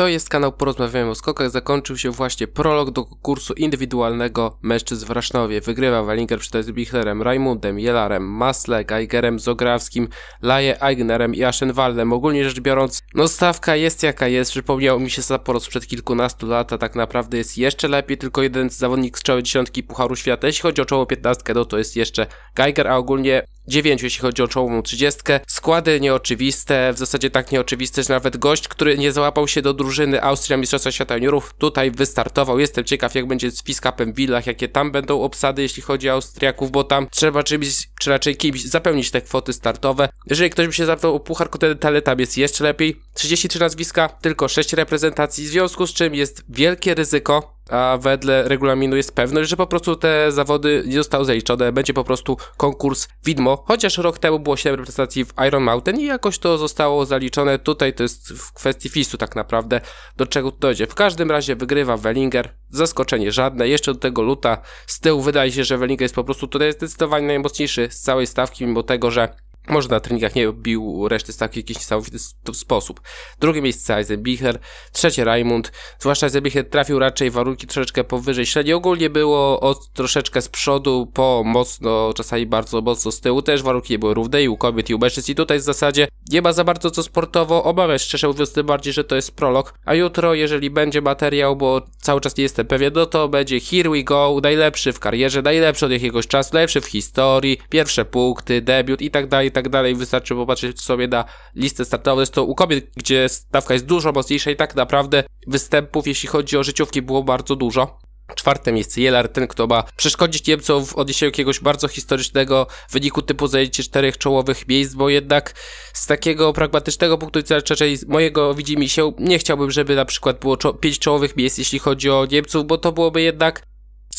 To jest kanał Porozmawiamy o skokach. Zakończył się właśnie prolog do konkursu indywidualnego mężczyzn w Rasznowie. Wygrywa Wellinger przed Bichlerem, Raimundem, Jelarem, Masle, Geigerem, Zograwskim, Laje, Eignerem i Aschenwaldem. Ogólnie rzecz biorąc, no stawka jest jaka jest. Przypomniał mi się Sapporo sprzed kilkunastu lat, a tak naprawdę jest jeszcze lepiej. Tylko jeden zawodnik z czołowej dziesiątki Pucharu Świata. Jeśli chodzi o czoło 15, no to jest jeszcze Geiger, a ogólnie 9, jeśli chodzi o czołową 30. Składy nieoczywiste, w zasadzie tak nieoczywiste, że nawet gość, który nie załapał się do drużyny Austria Mistrzostwa Świata Juniorów, tutaj wystartował. Jestem ciekaw, jak będzie z Fiskapem Villach, jakie tam będą obsady, jeśli chodzi o Austriaków, bo tam trzeba czymś, czy raczej kimś zapełnić te kwoty startowe. Jeżeli ktoś by się zapytał o Puchar Kontynentalny, tam jest jeszcze lepiej. 33 nazwiska, tylko 6 reprezentacji, w związku z czym jest wielkie ryzyko, a wedle regulaminu jest pewność, że po prostu te zawody nie zostały zaliczone, będzie po prostu konkurs widmo, chociaż rok temu było 7 reprezentacji w Iron Mountain i jakoś to zostało zaliczone, tutaj to jest w kwestii FIS-u tak naprawdę, do czego to dojdzie. W każdym razie wygrywa Wellinger, zaskoczenie żadne, jeszcze do tego luta. Z tyłu wydaje się, że Wellinger jest po prostu tutaj zdecydowanie najmocniejszy z całej stawki, mimo tego, że może na treningach nie bił reszty stawki w jakiś niesamowity sposób. Drugie miejsce Eisenbicher, trzecie Raimund, zwłaszcza Eisenbicher trafił raczej warunki troszeczkę powyżej średniej. Ogólnie było od troszeczkę z przodu po mocno, czasami bardzo mocno z tyłu. Też warunki nie były równe i u kobiet i u mężczyzn i tutaj w zasadzie nie ma za bardzo co sportowo obawiać, szczerze mówiąc tym bardziej, że to jest prolog. A jutro, jeżeli będzie materiał, bo cały czas nie jestem pewien, no to będzie here we go, najlepszy w karierze, najlepszy od jakiegoś czasu, najlepszy w historii, pierwsze punkty, debiut i tak dalej, i tak dalej. Wystarczy popatrzeć sobie na listę startową. Jest to u kobiet, gdzie stawka jest dużo mocniejsza i tak naprawdę występów, jeśli chodzi o życiówki, było bardzo dużo. Czwarte miejsce, Jelar, ten kto ma przeszkodzić Niemcom w odniesieniu jakiegoś bardzo historycznego wyniku typu zajęcie czterech czołowych miejsc, bo jednak z takiego pragmatycznego punktu widzenia, raczej mojego widzi mi się, nie chciałbym, żeby na przykład było czo pięć czołowych miejsc, jeśli chodzi o Niemców, bo to byłoby jednak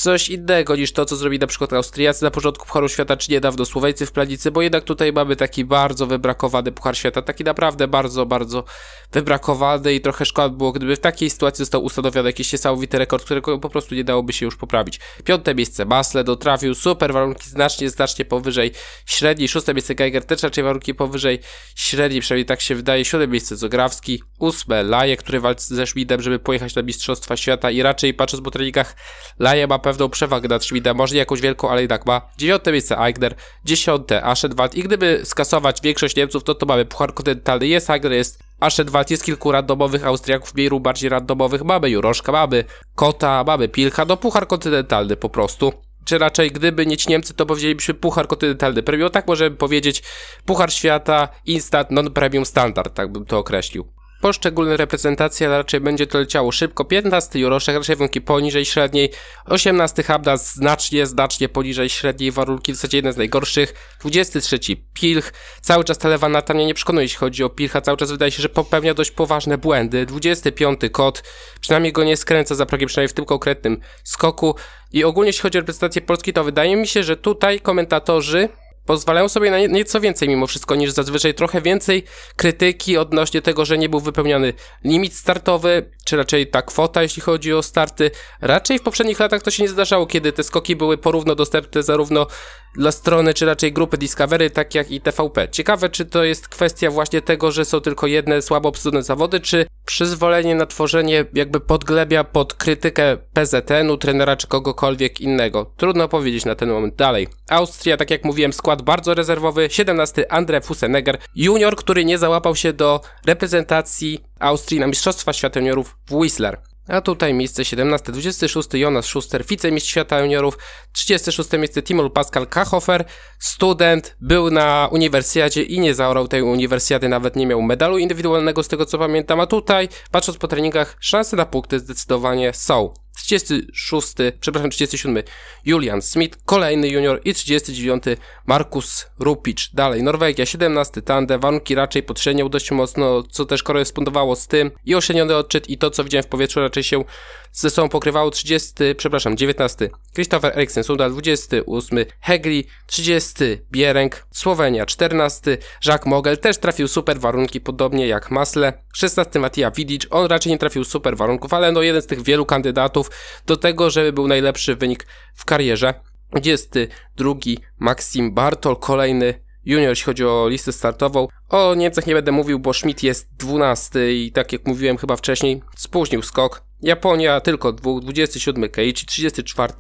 coś innego niż to, co zrobili na przykład Austriacy na początku Pucharu Świata, czy niedawno Słoweńcy w Planicy, bo jednak tutaj mamy taki bardzo wybrakowany Puchar Świata, taki naprawdę bardzo, bardzo wybrakowany i trochę szkoda było, gdyby w takiej sytuacji został ustanowiony jakiś niesamowity rekord, którego po prostu nie dałoby się już poprawić. Piąte miejsce Basle dotrafił, super warunki znacznie, znacznie powyżej średniej, szóste miejsce Geiger też raczej warunki powyżej średniej, przynajmniej tak się wydaje, siódme miejsce Zograwski, ósme Laje, który walczy ze Schmidem, żeby pojechać na Mistrzostwa Świata i raczej patrząc po treningach Laje ma pewną przewagę nad Schmidem, może nie jakąś wielką, ale tak ma. Dziewiąte miejsce. Eigner, dziesiąte Aschenwald i gdyby skasować większość Niemców, to to mamy Puchar Kontynentalny, jest Eigner, jest Aschenwald, jest kilku randomowych Austriaków, mniej lub bardziej randomowych, mamy Juroszka, mamy Kota, mamy Pilcha, no Puchar Kontynentalny po prostu. Czy raczej gdyby nie ci Niemcy, to powiedzielibyśmy puchar kontynentalny premium, tak możemy powiedzieć puchar świata, instant, non-premium standard, tak bym to określił poszczególne reprezentacje, raczej będzie to leciało szybko. 15 Juroszek, raczej warunki poniżej średniej. 18 Habdas znacznie, znacznie poniżej średniej warunki, w zasadzie jeden z najgorszych. 23 Pilch, cały czas ta Natania nie przekonuje, jeśli chodzi o Pilcha, cały czas wydaje się, że popełnia dość poważne błędy. 25 Kot, przynajmniej go nie skręca za progiem, przynajmniej w tym konkretnym skoku. I ogólnie jeśli chodzi o reprezentację Polski, to wydaje mi się, że tutaj komentatorzy pozwalają sobie na nieco więcej mimo wszystko niż zazwyczaj, trochę więcej krytyki odnośnie tego, że nie był wypełniony limit startowy, czy raczej ta kwota, jeśli chodzi o starty. Raczej w poprzednich latach to się nie zdarzało, kiedy te skoki były porówno dostępne zarówno dla strony, czy raczej grupy Discovery, tak jak i TVP. Ciekawe, czy to jest kwestia właśnie tego, że są tylko jedne słabo obsadzone zawody, czy przyzwolenie na tworzenie jakby podglebia pod krytykę PZN-u, trenera czy kogokolwiek innego. Trudno powiedzieć na ten moment. Dalej. Austria, tak jak mówiłem, skład bardzo rezerwowy. 17 Andre Fusenegger, junior, który nie załapał się do reprezentacji Austrii na Mistrzostwa Świata Juniorów w Whistler. A tutaj miejsce 17, 26 Jonas Schuster, wicemistrz świata juniorów, 36 miejsce Timur Pascal Kachofer, student, był na uniwersjadzie i nie zaorał tej uniwersjady, nawet nie miał medalu indywidualnego z tego co pamiętam, a tutaj, patrząc po treningach, szanse na punkty zdecydowanie są. 36, przepraszam, 37 Julian Smith, kolejny junior i 39 Markus Rupic. Dalej Norwegia, 17 Tande, warunki raczej podszeniał dość mocno, co też korespondowało z tym. I oszeniony odczyt i to, co widziałem w powietrzu raczej się ze sobą pokrywało. 30, przepraszam, 19 Christopher Eriksen, Sundal 28 Hegli, 30 Bieręk, Słowenia 14 Jacques Mogel. Też trafił super warunki, podobnie jak Masle, 16 Matija Vidic, on raczej nie trafił super warunków, ale no jeden z tych wielu kandydatów do tego, żeby był najlepszy wynik w karierze. 22 Maxim Bartol, kolejny junior, jeśli chodzi o listę startową. O Niemcach nie będę mówił, bo Schmidt jest 12 i tak jak mówiłem chyba wcześniej, spóźnił skok. Japonia tylko dwóch, 27 Keiichi, 34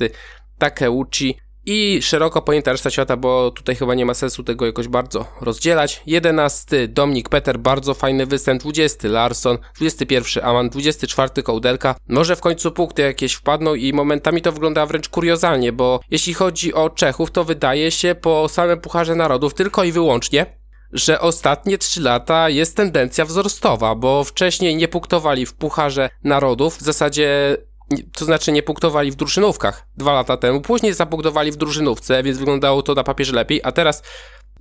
Takeuchi i szeroko pojęta reszta świata, bo tutaj chyba nie ma sensu tego jakoś bardzo rozdzielać. 11 Dominik Peter, bardzo fajny występ, 20 Larson, 21 Aman, 24 Kołdelka. Może w końcu punkty jakieś wpadną i momentami to wygląda wręcz kuriozalnie, bo jeśli chodzi o Czechów, to wydaje się po samym Pucharze Narodów tylko i wyłącznie, że ostatnie 3 lata jest tendencja wzrostowa, bo wcześniej nie punktowali w Pucharze Narodów, w zasadzie to znaczy nie punktowali w drużynówkach dwa lata temu, później zapunktowali w drużynówce, więc wyglądało to na papierze lepiej, a teraz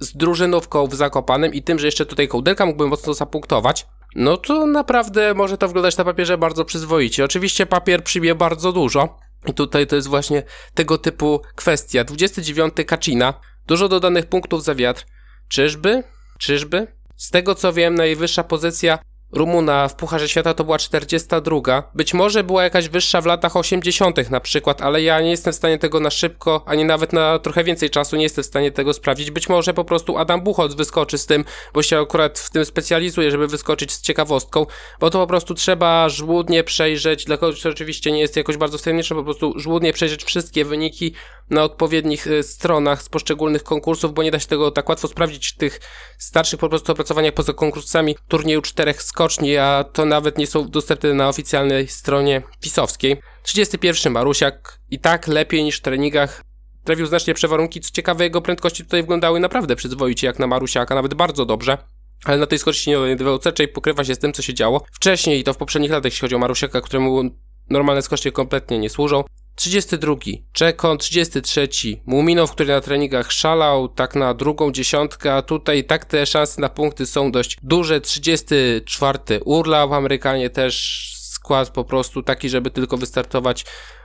z drużynówką w Zakopanem i tym, że jeszcze tutaj kołdelka mógłby mocno zapunktować, no to naprawdę może to wyglądać na papierze bardzo przyzwoicie. Oczywiście papier przyjmie bardzo dużo i tutaj to jest właśnie tego typu kwestia. 29 Kaczina, dużo dodanych punktów za wiatr. Czyżby? Czyżby? Z tego co wiem, najwyższa pozycja Rumuna w Pucharze Świata to była 42. Być może była jakaś wyższa w latach 80. na przykład, ale ja nie jestem w stanie tego na szybko, ani nawet na trochę więcej czasu nie jestem w stanie tego sprawdzić. Być może po prostu Adam Buchholz wyskoczy z tym, bo się akurat w tym specjalizuje, żeby wyskoczyć z ciekawostką, bo to po prostu trzeba żłudnie przejrzeć, dla kogoś oczywiście nie jest jakoś bardzo wtajemnicze, po prostu żłudnie przejrzeć wszystkie wyniki na odpowiednich y, stronach z poszczególnych konkursów, bo nie da się tego tak łatwo sprawdzić w tych starszych po prostu opracowaniach poza konkursami turnieju czterech skoczni, a to nawet nie są dostępne na oficjalnej stronie pisowskiej. 31 Marusiak i tak lepiej niż w treningach trafił znacznie przewarunki. Co ciekawe, jego prędkości tutaj wyglądały naprawdę przyzwoicie, jak na Marusiaka, nawet bardzo dobrze. Ale na tej skoczni nie raczej pokrywa się z tym, co się działo wcześniej i to w poprzednich latach, jeśli chodzi o Marusiaka, któremu normalne skocznie kompletnie nie służą. 32. Czekon, 33. Muminow, który na treningach szalał, tak na drugą dziesiątkę, a tutaj tak te szanse na punkty są dość duże. 34. Urlał, Amerykanie też skład po prostu taki, żeby tylko wystartować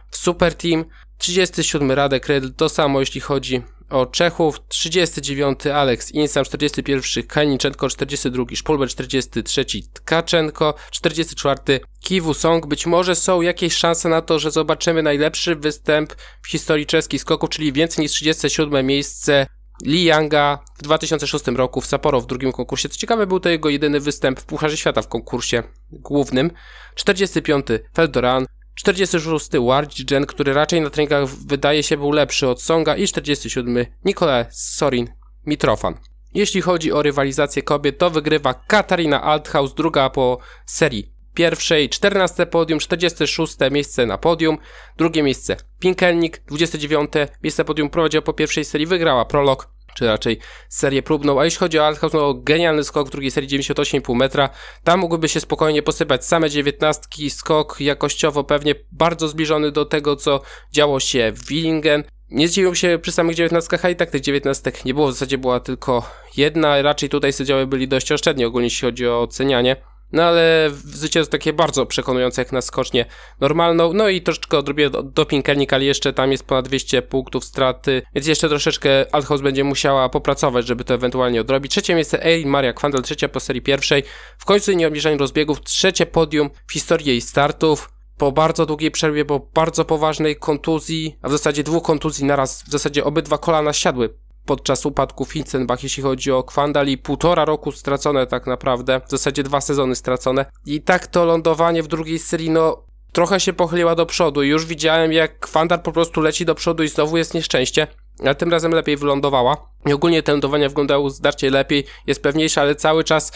w Super Team. 37. Radek Rydl, to samo jeśli chodzi o Czechów, 39 Alex Insam, 41 Kaniczenko, 42 Szpulber, 43 Tkaczenko, 44 Kiwu Song. Być może są jakieś szanse na to, że zobaczymy najlepszy występ w historii czeskich skoków, czyli więcej niż 37 miejsce Li Yanga w 2006 roku w Sapporo w drugim konkursie. Co ciekawe, był to jego jedyny występ w Pucharze Świata w konkursie głównym. 45 Feldoran, 46 Wardzigen, który raczej na treningach wydaje się był lepszy od Songa i 47 Nikolaj Sorin Mitrofan. Jeśli chodzi o rywalizację kobiet, to wygrywa Katarina Althaus, druga po serii pierwszej, 14 podium, 46 miejsce na podium, drugie miejsce Pinkelnik, 29 miejsce podium prowadziła po pierwszej serii, wygrała prolog, czy raczej serię próbną. A jeśli chodzi o Althaus, no genialny skok w drugiej serii 98,5 metra. Tam mógłby się spokojnie posypać same dziewiętnastki, skok jakościowo pewnie bardzo zbliżony do tego, co działo się w Willingen. Nie zdziwił się przy samych dziewiętnastkach, a i tak tych dziewiętnastek nie było, w zasadzie była tylko jedna, raczej tutaj sędziowie byli dość oszczędni ogólnie jeśli chodzi o ocenianie. No ale zwycięstwo takie bardzo przekonujące jak na skocznie normalną. No i troszeczkę odrobię doping ale jeszcze tam jest ponad 200 punktów straty, więc jeszcze troszeczkę Althaus będzie musiała popracować, żeby to ewentualnie odrobić. Trzecie miejsce Ej, Maria Kwandel, trzecia po serii pierwszej. W końcu nie obniżaniu rozbiegów, trzecie podium w historii jej startów po bardzo długiej przerwie, po bardzo poważnej kontuzji, a w zasadzie dwóch kontuzji naraz, w zasadzie obydwa kolana siadły podczas upadku Fincenbach, jeśli chodzi o Kwandal i półtora roku stracone tak naprawdę, w zasadzie dwa sezony stracone. I tak to lądowanie w drugiej serii, no trochę się pochyliła do przodu już widziałem jak Kwandal po prostu leci do przodu i znowu jest nieszczęście, ale tym razem lepiej wylądowała. I ogólnie te lądowania wyglądały znacznie lepiej, jest pewniejsze, ale cały czas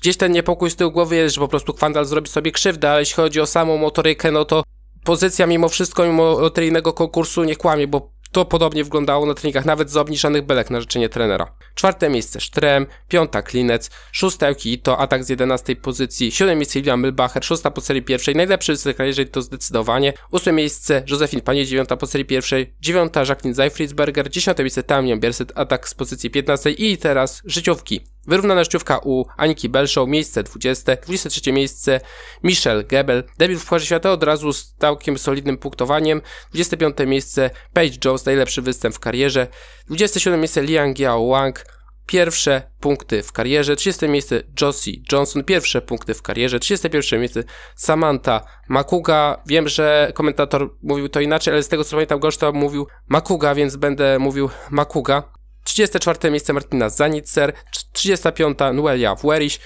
gdzieś ten niepokój z tyłu głowy jest, że po prostu Kwandal zrobi sobie krzywdę, ale jeśli chodzi o samą motorykę, no to pozycja mimo wszystko, mimo loteryjnego konkursu nie kłamie, bo to podobnie wyglądało na treningach nawet z obniżonych belek na życzenie trenera. Czwarte miejsce Sztrem, piąta Klinec, szósta to atak z 11 pozycji, siódme miejsce Ilian Milbacher, szósta po serii pierwszej, najlepszy z jeżeli to zdecydowanie, ósme miejsce Józefin Panie, dziewiąta po serii pierwszej, dziewiąta Jacqueline Zeifridsberger, dziesiąte miejsce Tamian Bierset, atak z pozycji 15 i teraz życiówki. Wyrównana życiówka u Aniki Belshow, miejsce 20, 23 miejsce Michelle Gebel, debiut w Pucharze Świata od razu z całkiem solidnym punktowaniem, 25 miejsce Paige Jones, najlepszy występ w karierze, 27 miejsce Liang Yao Wang, pierwsze punkty w karierze, 30 miejsce Josie Johnson, pierwsze punkty w karierze, 31 miejsce Samantha Makuga, wiem, że komentator mówił to inaczej, ale z tego co pamiętam Goszta mówił Makuga, więc będę mówił Makuga, 34 miejsce Martina Zanitzer, 35 Nuelia Weriś.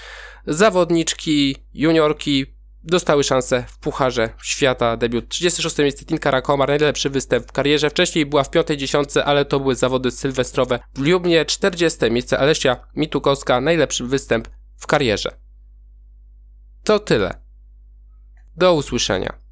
Zawodniczki, juniorki dostały szansę w Pucharze Świata, debiut 36 miejsce Tinkara Komar, najlepszy występ w karierze. Wcześniej była w piątej dziesiątce, ale to były zawody sylwestrowe. W Liubnie 40 miejsce Alesia Mitukowska, najlepszy występ w karierze. To tyle. Do usłyszenia.